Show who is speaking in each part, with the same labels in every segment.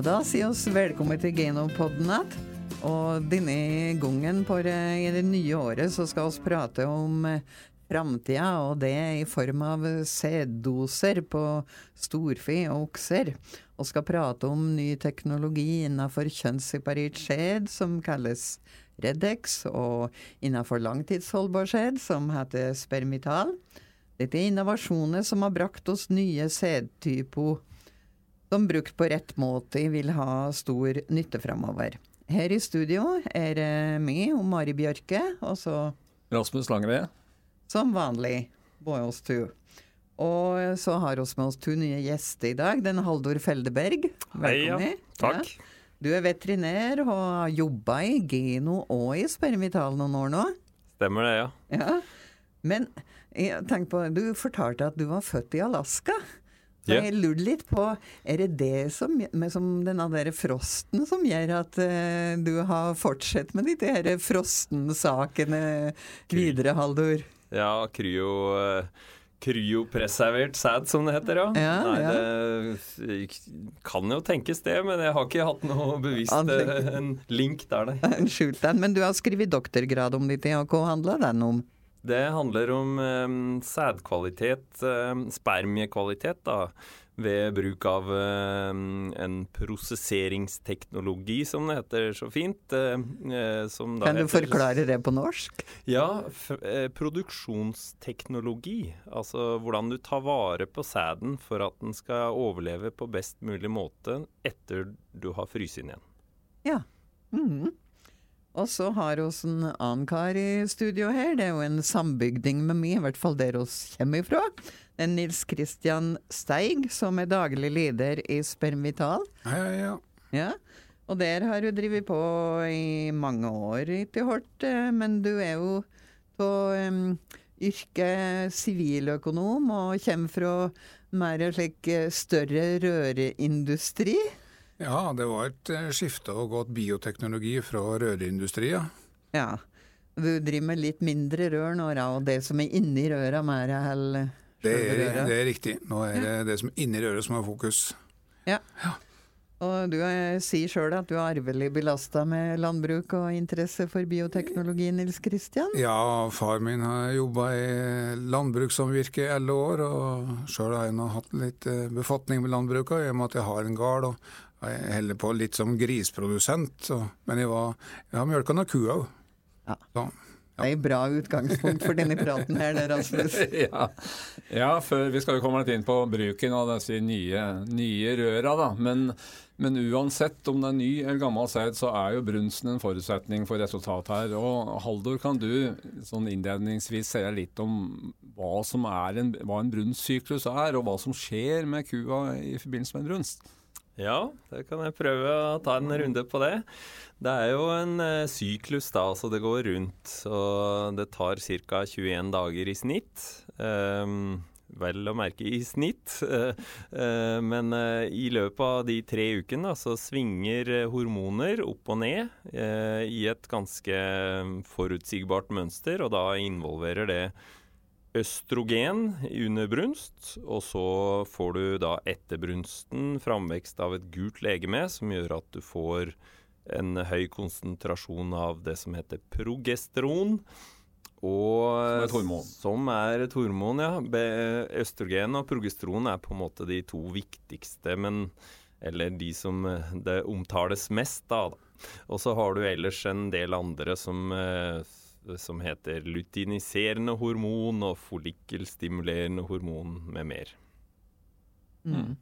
Speaker 1: Da sier oss velkommen til Genopodden igjen. Og denne gangen på det, i det nye året så skal vi prate om eh, framtida, og det i form av sæddoser på storfe og okser. Og skal prate om ny teknologi innenfor kjønnsseparert skjed, som kalles Redex, og innenfor langtidsholdbar skjed, som heter Spermital. Dette er innovasjoner som har brakt oss nye sædtyper som brukt på rett måte vil ha stor nytte framover. Her i studio er det meg og Mari Bjørke, og så
Speaker 2: Rasmus Langre.
Speaker 1: som vanlig både oss to. Og så har vi med oss to nye gjester i dag. Den Haldor Feldeberg. Velkommen.
Speaker 3: Hei, ja. Takk.
Speaker 1: Ja. Du er veterinær og har jobba i Geno og i Spermital noen år nå.
Speaker 3: Stemmer det, ja.
Speaker 1: Ja. Men jeg på, du fortalte at du var født i Alaska. Så jeg lurte litt på, er det det som, med, som denne der frosten som gjør at uh, du har fortsatt med de der frostensakene videre, Haldor?
Speaker 3: Ja, kryo... Uh Kryopreservert sæd, som det heter, ja.
Speaker 1: Ja,
Speaker 3: Nei,
Speaker 1: ja.
Speaker 3: det kan jo tenkes det, men jeg har ikke hatt noe bevisst eh, en link der, nei.
Speaker 1: Skjult den, men du har skrevet doktorgrad om det i hva handler den om?
Speaker 3: Det handler om eh, sædkvalitet, eh, spermiekvalitet, da, ved bruk av eh, en prosesseringsteknologi, som det heter så fint. eh, eh, som da
Speaker 1: Kan du
Speaker 3: heter-
Speaker 1: forklare det på norsk?
Speaker 3: Ja, eh, produksjonsteknologi. Altså hvordan du tar vare på sæden for at den skal overleve på best mulig måte etter du har fryst den igjen.
Speaker 1: Ja. Mhm. Og så har vi en annen kar i studio her. Det er jo en sambygding med meg, i hvert fall der vi kommer ifra. Det er Nils Kristian Steig, som er daglig leder i Spermvital.
Speaker 4: Ja, ja, ja.
Speaker 1: Ja. Og der har du drevet på i mange år, ikke hørt, eh, men du er jo av um, yrke siviløkonom og kommer fra mer slik eh, større røreindustri.
Speaker 4: Ja, det var et eh, skifte og godt bioteknologi fra rørindustrien. ja.
Speaker 1: Ja. Du driver med litt mindre rør nå, da, og det som er inni røra, mer eller
Speaker 4: Det er, det er riktig. Nå er det det som er inni røret som har fokus.
Speaker 1: Ja, Og du eh, sier sjøl at du er arvelig belasta med landbruk og interesse for bioteknologi, Nils Kristian?
Speaker 4: Ja, far min har jobba i landbrukssamvirke i alle år, og sjøl har jeg nå hatt litt eh, befatning med landbruket, i og med at jeg har en gard. og jeg holder på litt som grisprodusent, så, men jeg, var, jeg har mjølka noen kuer òg.
Speaker 1: Ja.
Speaker 4: Så,
Speaker 1: Det er et bra utgangspunkt for denne praten her, det, Rasmus.
Speaker 2: ja. ja, før vi skal jo komme litt inn på bruken av disse nye, nye røra, da. Men, men uansett om det er ny eller gammel sæd, så er jo brunsten en forutsetning for resultat her. Og Haldor, kan du sånn innledningsvis si litt om hva som er en, hva en brunstsyklus er, og hva som skjer med kua i forbindelse med en brunst?
Speaker 3: Ja, det kan jeg prøve å ta en runde på det. Det er jo en eh, syklus, da, så det går rundt. Og det tar ca. 21 dager i snitt. Um, vel å merke i snitt. Uh, uh, men uh, i løpet av de tre ukene da, så svinger hormoner opp og ned i et ganske forutsigbart mønster, og da involverer det østrogen under brunst, og så får du da etter brunsten framvekst av et gult legeme som gjør at du får en høy konsentrasjon av det som heter progesteron. Og
Speaker 2: Som er.
Speaker 3: Som er et hormon, ja. Østrogen og progesteron er på en måte de to viktigste, men eller de som eh, det omtales mest, da. da. Og så har du ellers en del andre som eh, som heter lutiniserende hormon og follikkelstimulerende hormon med mer.
Speaker 1: Mm.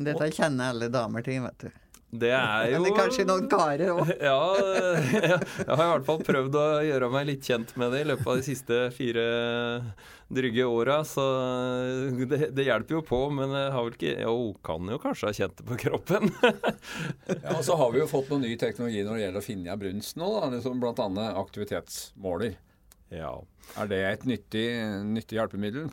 Speaker 1: Dette kjenner alle damer til, vet du.
Speaker 3: Det er jo
Speaker 1: Eller kanskje noen karer òg.
Speaker 3: Ja, jeg har i hvert fall prøvd å gjøre meg litt kjent med det i løpet av de siste fire drygge åra, så det, det hjelper jo på. Men jeg har vel ikke Jo, kan jo kanskje ha kjent det på kroppen.
Speaker 2: Ja, og så har vi jo fått noen ny teknologi når det gjelder å finne av brunsten nå, da, liksom bl.a. aktivitetsmåler.
Speaker 3: Ja,
Speaker 2: Er det et nyttig, nyttig hjelpemiddel?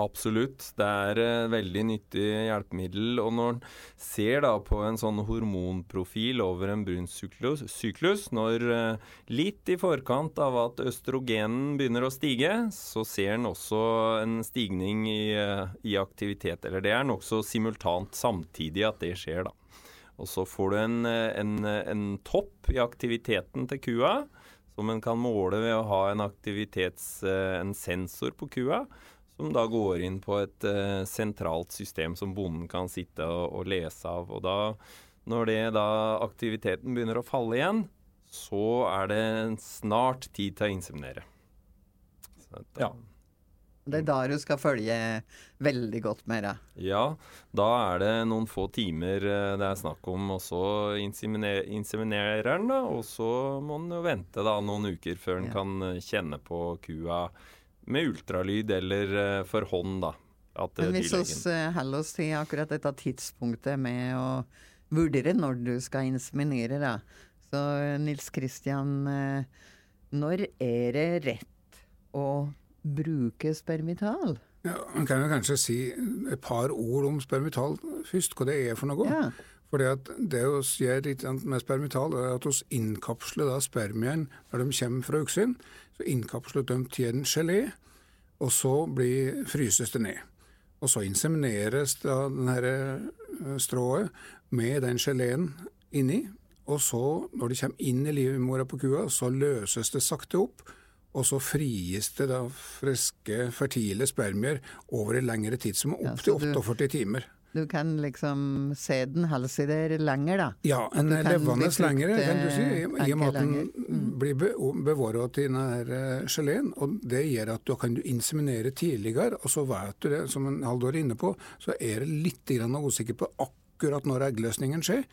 Speaker 3: Absolutt. Det er et veldig nyttig hjelpemiddel. Og når en ser da på en sånn hormonprofil over en brunstsyklus, når eh, litt i forkant av at østrogenen begynner å stige, så ser en også en stigning i, eh, i aktivitet. Eller det er nokså simultant samtidig at det skjer, da. Og så får du en, en, en topp i aktiviteten til kua, som en kan måle ved å ha en, en sensor på kua som da går inn på et uh, sentralt system som bonden kan sitte og, og, lese av. Og da, når det da aktiviteten begynner å falle igjen, så er det snart tid til å inseminere.
Speaker 2: Så, ja.
Speaker 1: Det er da du skal følge veldig godt med det?
Speaker 3: Ja, da er det noen få timer eh, det er snakk om, og så inseminerer den, da, og så må den jo vente da noen uker før den ja. kan eh, kjenne på kua med ultralyd eller uh, for hånd, da.
Speaker 1: Men hvis vi uh, holder oss til akkurat dette tidspunktet med å vurdere når du skal inseminere, da. Så uh, Nils Kristian, når er det rett å bruke spermital?
Speaker 4: Ja, Man kan jo kanskje si et par ord om spermital først, hva det er for noe. Ja. Fordi at Det vi gjør med spermital, er at vi innkapsler da spermien når de kommer fra uksyn. Så innkapsler de til en gelé, og så blir, fryses det ned. Og så insemineres da denne eh, strået med den geleen inni. Og så, når det kommer inn i livmora på kua, så løses det sakte opp. Og så frigis det da friske, fertile spermier over en lengre tid, som er opptil ja, 48 timer.
Speaker 1: Du kan liksom se den halse der lenger, da?
Speaker 4: Ja, en levende slenger, kan du si. I og med at den mm. blir bevåret i denne geleen. Og det gjør at du kan inseminere tidligere. Og så vet du det, som en Haldor er inne på, så er det litt grann usikker på akkurat når eggløsningen skjer.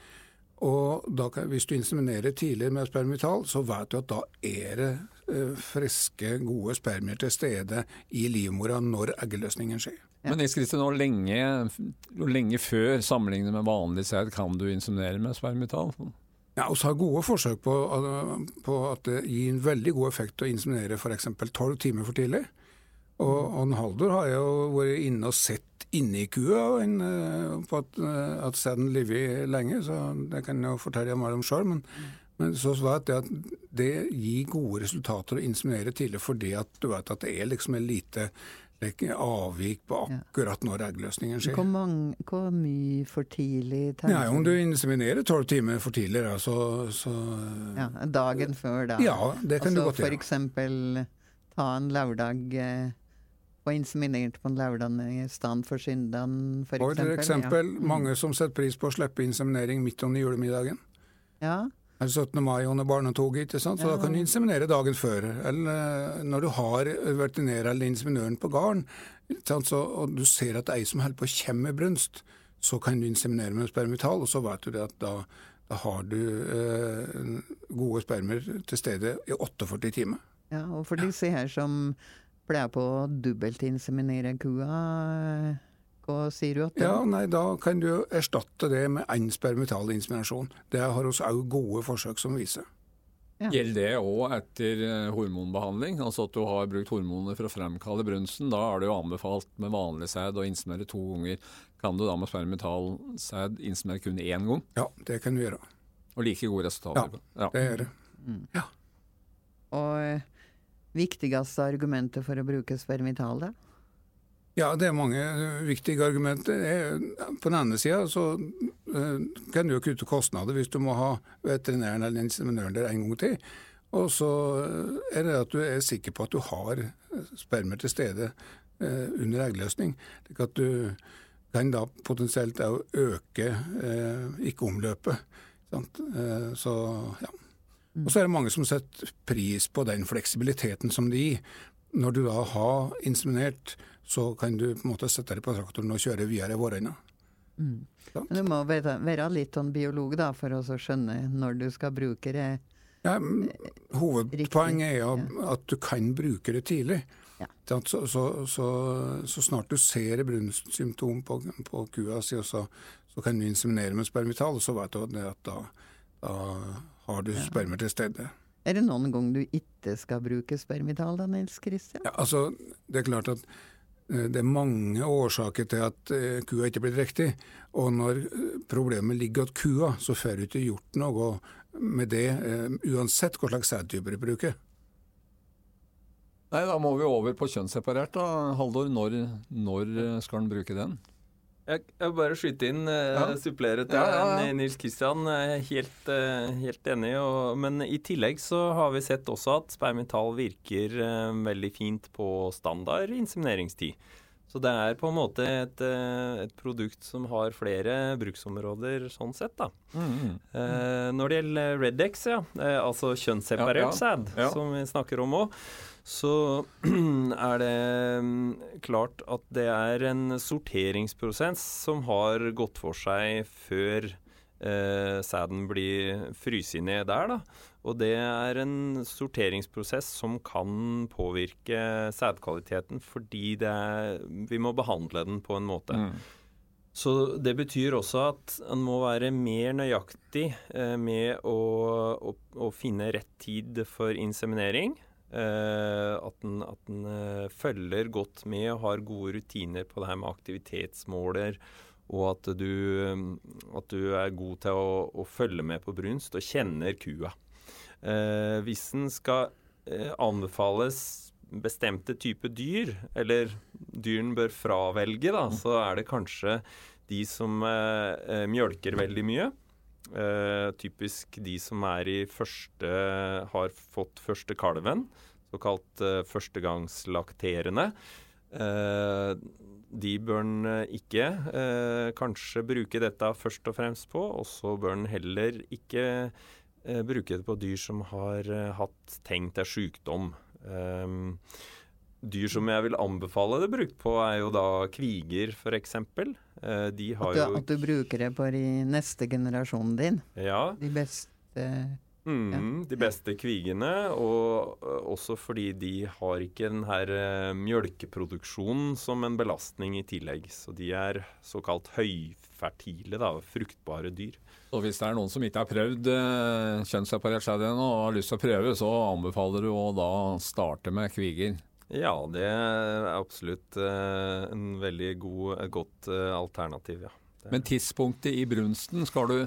Speaker 4: Og da, hvis du inseminerer tidlig med spermital, så vet du at da er det eh, friske, gode spermier til stede i livmora når eggløsningen skjer.
Speaker 2: Men Nils Kristian, hvor lenge, lenge, før sammenlignet med vanlig sæd kan du inseminere med spermital?
Speaker 4: Ja, Vi har gode forsøk på, på, at det gir en veldig god effekt å inseminere f.eks. tolv timer for tidlig. Og, og Haldor har jo vært inne og sett inni kua en, eh, på at, eh, at sæden lever lenge, så det kan jeg jo fortelle mer om sjøl. Men, men, så var jeg at det gir gode resultater å inseminere tidlig fordi at du vet at det er liksom en lite avvik på akkurat når eggløsningen skjer.
Speaker 1: Hvor, mange, hvor mye for tidlig?
Speaker 4: Ja, om du inseminerer tolv timer for tidlig, da, så, så,
Speaker 1: Ja, Dagen før, da.
Speaker 4: Ja, det kan altså, du godt
Speaker 1: gjøre. For eksempel ta en lørdag eh, og inseminert på en lørdag i stedet for søndag, for,
Speaker 4: for eksempel. eksempel ja. Mm. mange som setter pris på å slippe inseminering midt under julemiddagen.
Speaker 1: Ja,
Speaker 4: eller 17. mai under barnetoget, ikke sant? så ja. da kan du inseminere dagen før. Eller eh, når du har veterinær eller inseminøren på gården, og du ser at det er ei som holder på å komme med brunst, så kan du inseminere med spermital, og så vet du at da, da har du eh, gode spermer til stede i 48 timer.
Speaker 1: Ja, og for disse her som pleier på å dobbeltinseminere kua hva sier du? at
Speaker 4: det... Ja, nei, Da kan du erstatte det med annen spermital inseminasjon. Det har vi òg gode forsøk som viser.
Speaker 2: Ja. Gjelder det òg etter eh, hormonbehandling? Altså at du har brukt hormoner for å fremkalle brunsten. Da er det jo anbefalt med vanlig sæd å inseminere to ganger. Kan du da med spermital sæd inseminere kun én gang?
Speaker 4: Ja, det kan du gjøre.
Speaker 2: Og like gode resultater?
Speaker 4: Ja, det gjør det. Mm. Ja.
Speaker 1: Og eh, viktigste argumentet for å bruke spermital, da?
Speaker 4: Ja, det er mange eh, viktige argumenter. På den ene sida så eh, kan du jo kutte kostnader hvis du må ha veterinæren eller inseminøren der en gang til. Og så eh, er det at du er sikker på at du har spermer til stede under eggløsning. Slik at du kan da potensielt òg øke ikke-omløpet. Så ja. Og så er det mange som setter pris på den fleksibiliteten som det gir. Når du da har inseminert så kan du på en måte sette deg på traktoren og kjøre videre våronna.
Speaker 1: Mm. Men du må være, være litt sånn biolog da, for å skjønne når du skal bruke det.
Speaker 4: Ja, hovedpoenget er jo at du kan bruke det tidlig. Ja. Så, så, så, så, snart du ser brunstsymptom på, på kua si, så, så, kan du inseminere med spermital, og så vet du at da, da har du ja. spermer til stede.
Speaker 1: Er det noen gang du ikke skal bruke spermital da, Nils Kristian?
Speaker 4: Ja, altså, det er klart at Eh, det er mange årsaker til at eh, kua ikke blir riktig. Og når eh, problemet ligger hos kua, så får du ikke gjort noe med det, uansett hva slags sædtyper du bruker.
Speaker 2: Nei, Da må vi over på kjønnsseparert. da. Haldor, når, når skal en bruke den?
Speaker 3: Jeg, jeg bare skyte inn, uh, ja. supplere til ja, ja, Nils Kristian. Helt, uh, helt enig. Og, men i tillegg så har vi sett også at spermital virker veldig fint på standard insemineringstid. Så det er på en måte et, et, produkt som har flere bruksområder sånn sett, da. Mm, mm. Eh, når det gjelder Redex, ja, eh, altså kjønnsseparert sæd, som vi snakker om òg, så er det mm, klart at det er en sorteringsprosess som har gått for seg før eh, sæden blir fryst ned der. da. Og det er en sorteringsprosess som kan påvirke sædkvaliteten fordi er, vi må behandle den på en måte. Mm. Så det betyr også at en må være mer nøyaktig eh, med å, å, å, finne rett tid for inseminering. Eh, at en, at en eh, følger godt med og har gode rutiner på det her med aktivitetsmåler. Og at du, at du er god til å, å følge med på brunst og kjenner kua. Eh, hvis den skal eh, anbefales bestemte type dyr, eller dyren bør fravelge, da, så er det kanskje de som eh, eh mjølker veldig mye. Eh, typisk de som er i første har fått første kalven, såkalt eh, førstegangslakterende. Eh, de bør en ikke kanskje bruke dette først og fremst på, og så bør en heller ikke eh, bruke det på dyr som har eh, hatt tegn til sykdom. Um, dyr som jeg vil anbefale det brukt på, er jo da kviger, f.eks. Eh, de har
Speaker 1: at du, jo At du bruker det på de neste generasjonen din?
Speaker 3: Ja.
Speaker 1: De beste
Speaker 3: Mm, ja. De beste kvigene, og uh, også fordi de har ikke den her uh, mjølkeproduksjonen som en belastning i tillegg. Så de er såkalt høyfertile, da, fruktbare dyr.
Speaker 2: Og hvis det er noen som ikke har prøvd kjønnsseparert sæd ennå og har lyst til å prøve, så anbefaler du å da starte med kviger?
Speaker 3: Ja, det er absolutt uh, en veldig god, et godt uh, alternativ, ja.
Speaker 2: Men tidspunktet i brunsten, skal du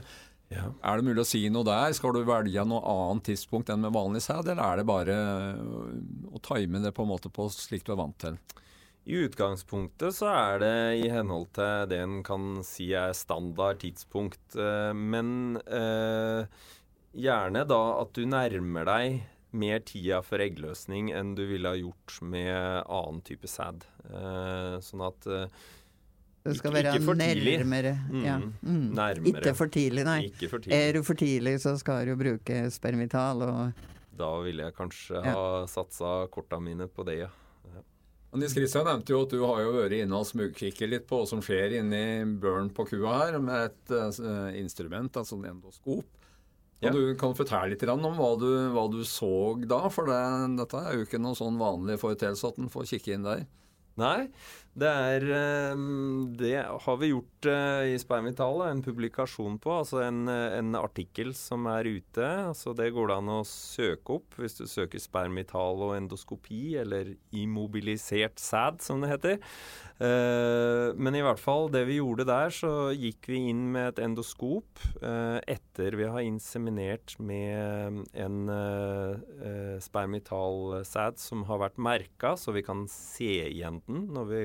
Speaker 2: ja. Er det mulig å si noe der? Skal du velge noe annet tidspunkt enn med vanlig sæd, eller er det bare å time det på en måte på slik du er vant til?
Speaker 3: I utgangspunktet så er det i henhold til det en kan si er standard tidspunkt. Eh, men eh, gjerne da at du nærmer deg mer tida for eggløsning enn du ville ha gjort med annen type sæd. Eh, sånn at eh,
Speaker 1: det skal være ikke for nærmere. Mm. Ja. Mm. nærmere. Ikke for tidlig, nei. For tidlig. Er du for tidlig, så skal du bruke spermital og
Speaker 3: Da ville jeg kanskje ja. ha satsa korta mine på det, ja.
Speaker 2: Nils Kristian nevnte jo at du har jo vært inne og smugkikket litt på hva som skjer inni børn på kua her, med et uh, instrument, altså en endoskop. Ja. Du kan fortelle litt om hva du, hva du så da? For det, dette er jo ikke noen sånn vanlig foreteelse at en får kikke inn der.
Speaker 3: Nei, det er ehm, Det har vi gjort eh, i Spermitalet, en publikasjon på. Altså en, en, artikkel som er ute. Altså det går det an å søke opp hvis du søker spermital og endoskopi, eller immobilisert sæd, som det heter. Eh, men i hvert fall, det vi gjorde der, så gikk vi inn med et endoskop eh, etter vi har inseminert med en spermital sæd som har vært merka, så vi kan se igjen den når vi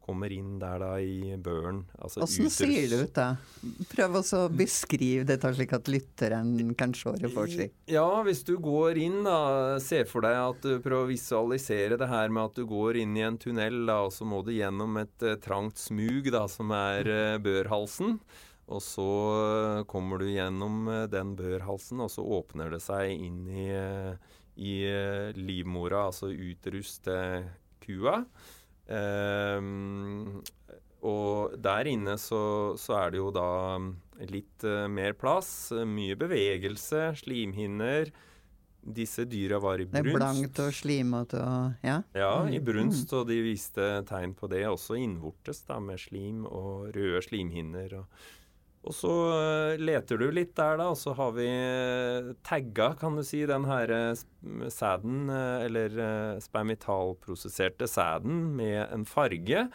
Speaker 3: kommer inn der da i børen.
Speaker 1: Altså Åssen ser det ut da? Prøv å beskrive dette slik at lytteren kan se seg.
Speaker 3: Ja, hvis du går inn da, ser for deg at du prøver å visualisere det her med at du går inn i en tunnel, da, og så må du gjennom et uh, trangt smug da, som er uh, børhalsen. Og så uh, kommer du gjennom den børhalsen, og så åpner det seg inn i, i livmora, altså utrust til kua. Um, og der inne så, så, er det jo da litt uh, mer plass, mye bevegelse, slimhinner. Disse dyra var i brunst. Det
Speaker 1: er blankt og slimete og ja?
Speaker 3: Ja, i mm. brunst, og de viste tegn på det også innvortes, da, med slim og røde slimhinner. og og så eh, leter du litt der, da, og så har vi eh, tagga, kan du si, den her eh, sæden, eller spermitalprosesserte sæden, med en farge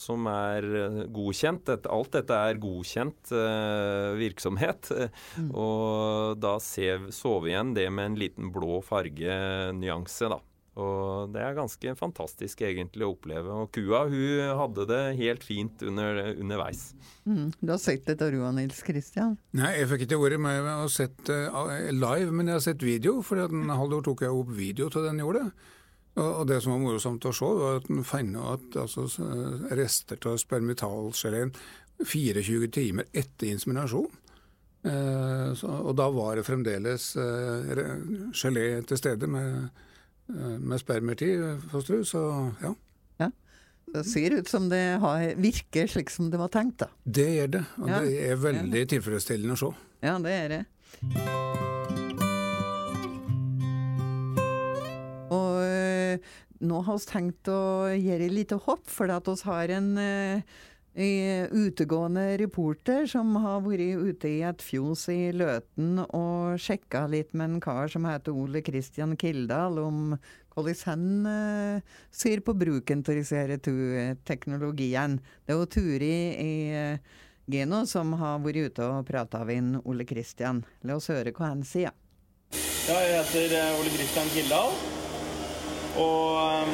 Speaker 3: som er godkjent. alt dette er godkjent virksomhet. Mm. Og da ser, så vi igjen det med en liten blå fargenyanse, da. Og det er ganske fantastisk egentlig å oppleve. Og kua hun hadde det helt fint under, underveis.
Speaker 1: Mm. Du har sett dette roa, Nils Kristian?
Speaker 4: Nei, jeg fikk ikke vært med og sett uh, live, men jeg har sett video. For Haldor tok jeg opp video til den gjorde. Og, og det som var morsomt å se, var at en fant at altså, rester av spermitalgeleen 24 timer etter inseminasjon. Uh, så, og da var det fremdeles uh, gelé til stede med Eh, med spermertid, fostru, Så ja.
Speaker 1: ja. Det ser ut som det har, virker slik som det var tenkt, da.
Speaker 4: Det gjør det, og ja. det er veldig ja. tilfredsstillende å se.
Speaker 1: Ja, det er det. Og øh, nå har vi tenkt å gjøre et lite hopp, for at vi har en øh, utegående reporter som har vært ute i et fjos i Løten og sjekka litt med en kar som heter Ole Kristian Kildahl, om hvordan han uh, ser på bruken av disse teknologien. Det er jo Turi i uh, Geno som har vært ute og prata med Ole Kristian. La oss høre hva han sier.
Speaker 5: Ja, jeg heter eh, Ole Kristian Kildahl. Og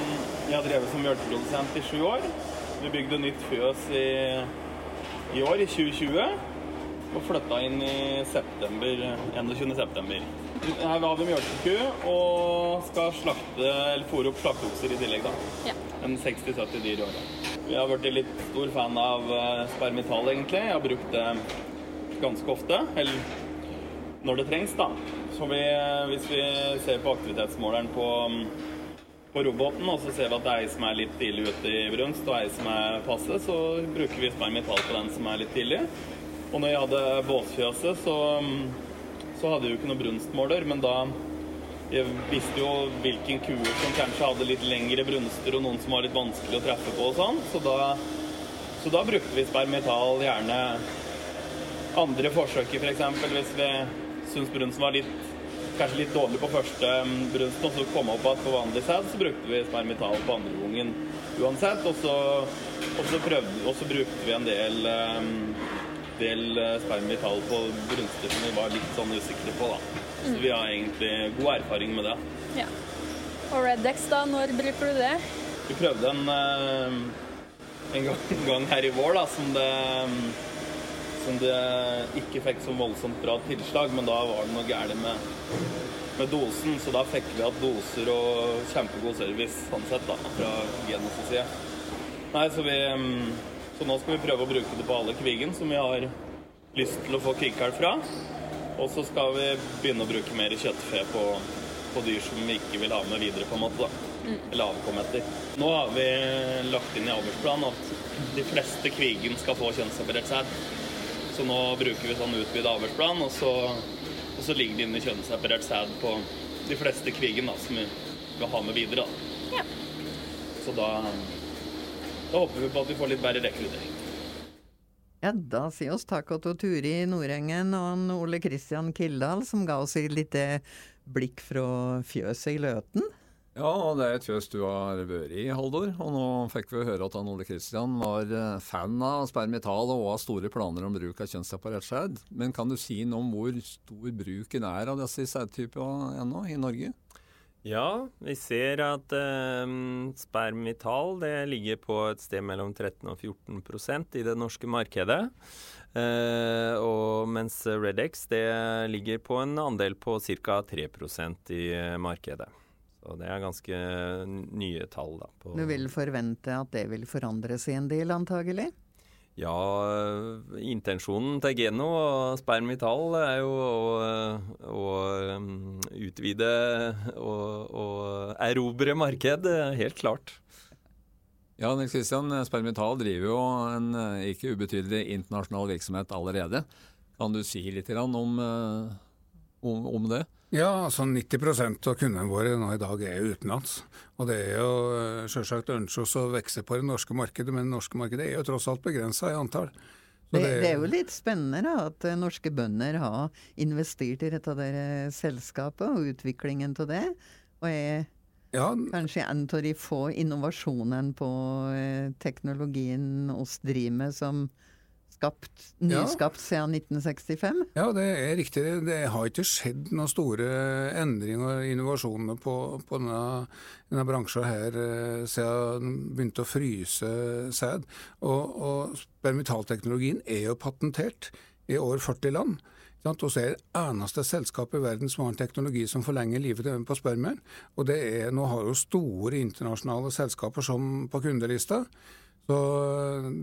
Speaker 5: jeg har drevet som mjølkeprodusent i sju år. Vi bygde nytt fjøs i, i år, i 2020. Og flytta inn i september, 21. september. Her har vi mjølkeku og skal slakte, eller fôre opp slakteokser i tillegg. da. Ja. En 60-70 dyr i året. Vi har blitt litt stor fan av eh, spermital, egentlig. Jeg har brukt det ganske ofte. Eller når det trengs, da. Så vi, hvis vi ser på aktivitetsmåleren på på roboten, og så ser vi at det er ei som er litt tidlig ute i brunst, og ei som er passe, så bruker vi spermitall på den som er litt tidlig. Og når jeg hadde båsfjøset, så, så hadde jeg jo ikke noen brunstmåler, men da jeg visste jo hvilken kuer som kanskje hadde litt lengre brunster, og noen som var litt vanskelig å treffe på og sånn, så da, så da brukte vi spermitall gjerne andre forsøker, f.eks. For hvis vi syntes brunsten var litt kanskje litt dårlig på første um, brunsten, og så komme opp igjen på vanlig sæd, så brukte vi spermital på andre gangen uansett. Og så, og så, prøvde, og så brukte vi en del, um, del uh, spermital på brunster som vi var litt sånn usikre på, da. Så vi har egentlig god erfaring med det.
Speaker 6: Ja. Og Redex, da, når bruker du det?
Speaker 5: Vi prøvde en, um, en gang her i vår, da, som det som det ikke fikk så voldsomt bra tilslag, men da var det noe galt med, med, dosen. Så da fikk vi hatt doser og kjempegod service sånn sett da, fra Genos side. Nei, så, vi, mm, så nå skal vi prøve å bruke det på alle kvigen som vi har lyst til å få kviggkalv fra. Og så skal vi begynne å bruke mer kjøttfe på, på, dyr som vi ikke vil ha med videre, på en måte. da. Mm. Eller avkom etter. Nå har vi lagt inn i avlsplanen at de fleste kvigen skal få kjønnsseparert sæd. Så nå bruker vi sånn utvidet avlsplan, og, og, så ligger det inne kjønnsseparert sæd på de fleste kvigen da, som vi skal ha med videre. Da. Ja. Så da, da håper vi på at vi får litt bedre rekruttering.
Speaker 1: Ja, da sier oss takk til Turi Nordengen og Ole Kristian Kildahl, som ga oss et lite blikk fra fjøset i Løten.
Speaker 2: Ja, og det er et fjøs du har vært i, Haldor. Og nå fikk vi høre at han Ole Kristian var eh, fan av spermital og har store planer om bruk av kjønnsseparert sæd. Men kan du si noe om hvor stor bruken er av disse sædtypene ennå i Norge?
Speaker 3: Ja, vi ser at eh, spermital ligger på et sted mellom 13 og 14% i det norske markedet. Eh, og mens Redex ligger på en andel på ca. 3% i markedet. Så det er ganske nye tall. da.
Speaker 1: du vil forvente at det vil forandre seg en del, antagelig?
Speaker 3: Ja, intensjonen til Geno og Spermital er jo å, å um, utvide og, og erobre marked, helt klart.
Speaker 2: Ja, Nils Kristian, Spermital driver jo en ikke ubetydelig internasjonal virksomhet allerede. Kan du si litt om, om, om det?
Speaker 4: Ja, altså 90% av kundene våre nå i dag er utenlands. Og det er jo sjølsagt selvsagt ønske oss å vokse på det norske markedet, men det norske markedet er jo tross alt begrensa i antall.
Speaker 1: Det, det, er jo litt spennende da, at eh, norske bønder har investert i dette der eh, selskapet og utviklingen av det. Og er ja, kanskje en av de få innovasjonene på teknologien oss driver med som skapt, nyskapt siden 1965?
Speaker 4: Ja, det er riktig. Det har ikke skjedd noen store endringer og innovasjoner på, på denne, denne bransjen her eh, siden den begynte å fryse sæd. Og, og spermitalteknologien er jo patentert i over 40 land. Og så er det eneste selskapet i verden som har en teknologi som forlenger livet på spermien. Og det er, nå har jo store internasjonale selskaper som på kundelista. Så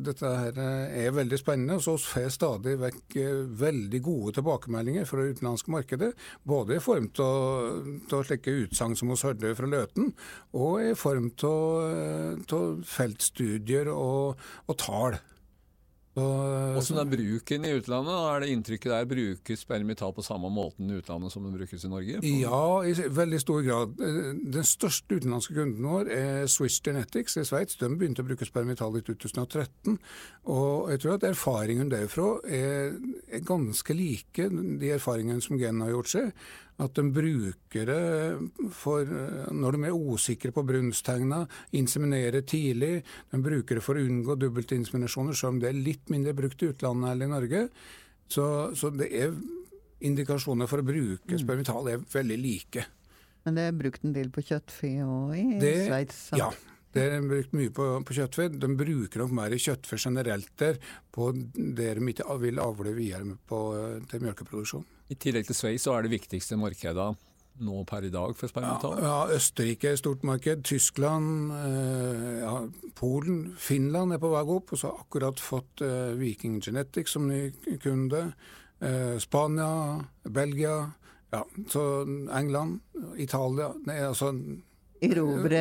Speaker 4: dette her er veldig spennende. og Så vi jeg stadig vekk eh, veldig gode tilbakemeldinger fra det utenlandske markedet. Både i form av slike utsagn som vi hørte fra Løten, og i form av eh, feltstudier og, og tall.
Speaker 2: Hvordan er bruken i utlandet? Er det inntrykket der brukes spermital på samme måten i utlandet som den brukes i Norge?
Speaker 4: Ja, i veldig stor grad. Den største utenlandske kunden vår er Swiss Genetics i Sveits. De begynte å bruke spermital i 2013. Og jeg tror at erfaringene derfra er, er ganske like de erfaringene som Gen har gjort seg at de bruker det for, når de er usikre på brunsttegna, inseminerer tidlig. De bruker det for å unngå dobbeltinseminasjoner, selv om det er litt mindre brukt i utlandet eller i Norge. Så, så det er indikasjoner for å bruke mm. spermital er veldig like.
Speaker 1: Men det er brukt en del på kjøttfe og i Sveits?
Speaker 4: Ja. Det er brukt mye på, på kjøttfe. De bruker nok mer kjøttfe generelt der, på det de ikke vil avle videre på, til melkeproduksjon.
Speaker 2: I tillegg til Sveits så er det viktigste markedet nå per i dag for spermital?
Speaker 4: Ja, ja, Østerrike er et stort marked. Tyskland, eh, ja, Polen, Finland er på vei opp. Og så har akkurat fått eh, Viking Genetics som ny kunde. Eh, Spania, Belgia, ja, så England, Italia Nei, altså
Speaker 1: Erobre,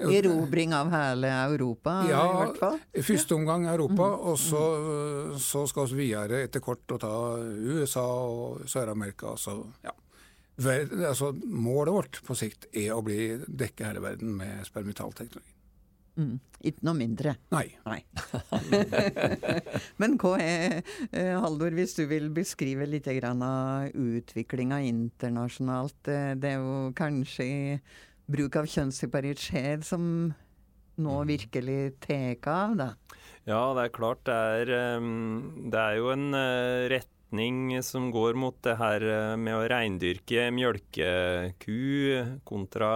Speaker 1: erobring av hele Europa,
Speaker 4: ja,
Speaker 1: i hvert fall?
Speaker 4: I første omgang Europa, mm. og så, så, skal vi videre etter kort å ta USA og Sør-Amerika. Ja. Altså, målet vårt på sikt er å bli dekke hele verden med spermitalteknologi.
Speaker 1: Mm. Ikke noe mindre?
Speaker 4: Nei.
Speaker 1: Nei. Men er, eh, Haldor, hvis du vil beskrive litt av utviklinga internasjonalt. Eh, det er jo kanskje bruk av kjønnsseparert skjed som nå mm. virkelig tar av, da?
Speaker 3: Ja, det er klart. Det er, ehm, det er jo en eh, retning som går mot det her eh, med å reindyrke mjølkeku kontra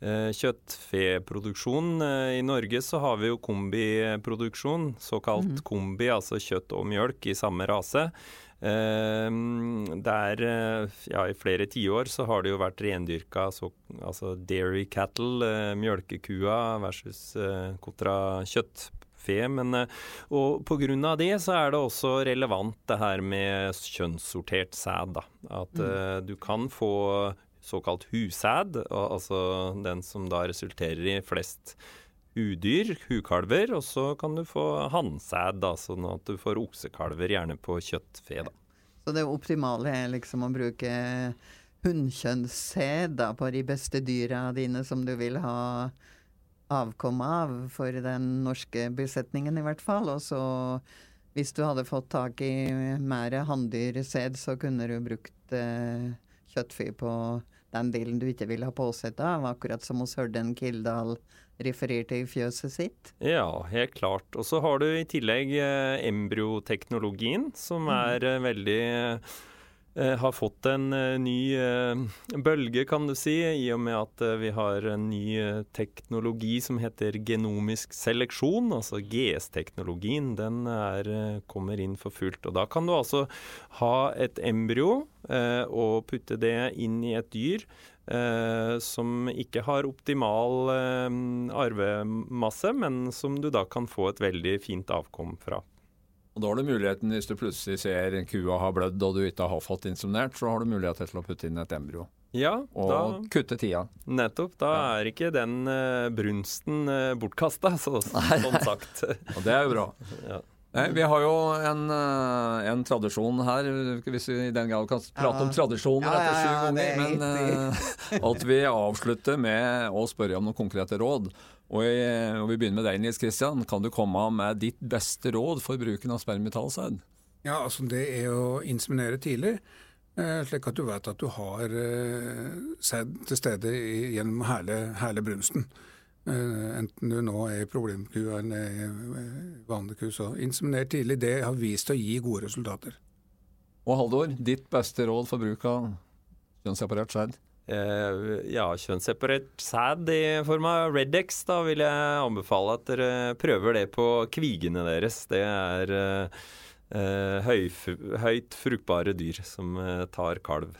Speaker 3: kjøttfeproduksjon. I Norge så har vi jo kombiproduksjon, såkalt mm. kombi, altså kjøtt og mjølk i samme rase. Ehm, der eh, ja, i flere tiår så har det jo vært rendyrka altså dairy cattle, uh, mjølkekua versus kontra kjøtt fe. Men, og pga. det så er det også relevant det her med kjønnssortert sæd. At mm. du kan få såkalt husæd, altså den som da resulterer i flest udyr, hukalver, og så kan du få hannsæd, da, sånn at du får oksekalver, gjerne på kjøttfe. da.
Speaker 1: Så det optimale er liksom å bruke hunnkjønnssæd på de beste dyra dine som du vil ha avkom av, for den norske besetningen i hvert fall. Og så hvis du hadde fått tak i mer hanndyrsæd, så kunne du brukt eh, kjøttfy på den delen du ikke ville ha påsett av, akkurat som hos Hørden Kildahl refererte i fjøset sitt?
Speaker 3: Ja, helt klart. Og så har du i tillegg eh, embryoteknologien, som mm. er eh, veldig har fått en uh, ny uh, bølge, kan du si, i og med at vi har en ny teknologi som heter genomisk seleksjon. Altså GS-teknologien. Den er, kommer inn for fullt. Og da kan du altså ha et embryo og putte det inn i et dyr eh, som ikke har optimal eh, arvemasse, men som du da kan få et veldig fint avkom fra.
Speaker 2: Og Da har du muligheten, hvis du plutselig ser kua har blødd og du ikke har fått inseminert, så har du mulighet til å putte inn et embryo.
Speaker 3: Ja,
Speaker 2: og da, kutte tida.
Speaker 3: Nettopp. Da ja. er ikke den uh, brunsten uh, bortkasta, så, sånn sagt.
Speaker 2: og det er jo bra. ja. Nei, vi har jo en, eh, en, tradisjon her, hvis vi i den grad kan prate ja. om tradisjoner ja, etter sju ganger. Men uh, at vi avslutter med å spørre om noen konkrete råd. Og, i, og vi begynner med deg, Nils Kristian. Kan du komme med ditt beste råd for bruken av spermitalsæd?
Speaker 4: Ja, altså det er å inseminere tidlig. Eh, slik at du vet at du har sæd til stede gjennom hele, hele brunsten. Eh, enten du nå er i problemku eller vanlig ku. Så inseminer tidlig, det har vist å gi gode resultater.
Speaker 2: Og Haldor, ditt beste råd for bruk av kjønnsseparert sæd?
Speaker 3: Eh, ja, kjønnsseparert sæd i form av Redex, da vil jeg anbefale at dere prøver det på kvigene deres. Det er eh, eh høy, høyt fruktbare dyr som eh, tar kalv.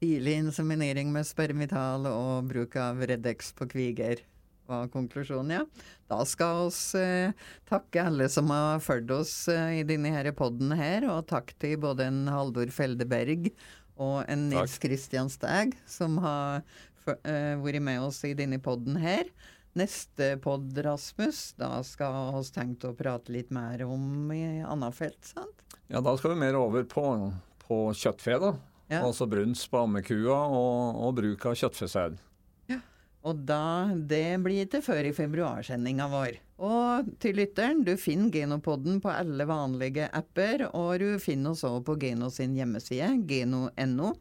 Speaker 1: Tidlig inseminering med spermital og bruk av Redex på kviger var konklusjonen, ja. Da skal vi eh, takke alle som har fulgt oss eh, i denne her podden her, og takk til både en Haldor Feldeberg og en Nils Kristian Stæg som har eh, vært med oss i denne podden her. Neste pod, Rasmus, da skal vi tenkt å prate litt mer om i annet felt, sant?
Speaker 2: Ja, da skal vi mer over på, på kjøttfe, da. Ja. Altså brunst på ammekua og, og bruk av kjøttfesæd.
Speaker 1: Og da, det blir til før i februarsendinga vår. Og til lytteren, du finner Genopodden på alle vanlige apper, og du finner oss også på Geno sin hjemmeside, geno.no.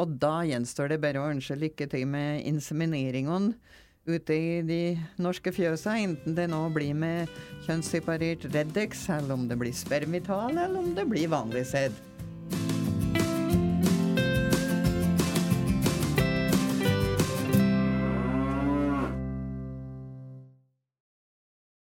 Speaker 1: Og da gjenstår det bare å ønske lykke til med insemineringene ute i de norske fjøsa, enten det nå blir med kjønnsseparert Redex, eller om det blir spermital, eller om det blir vanlig sæd.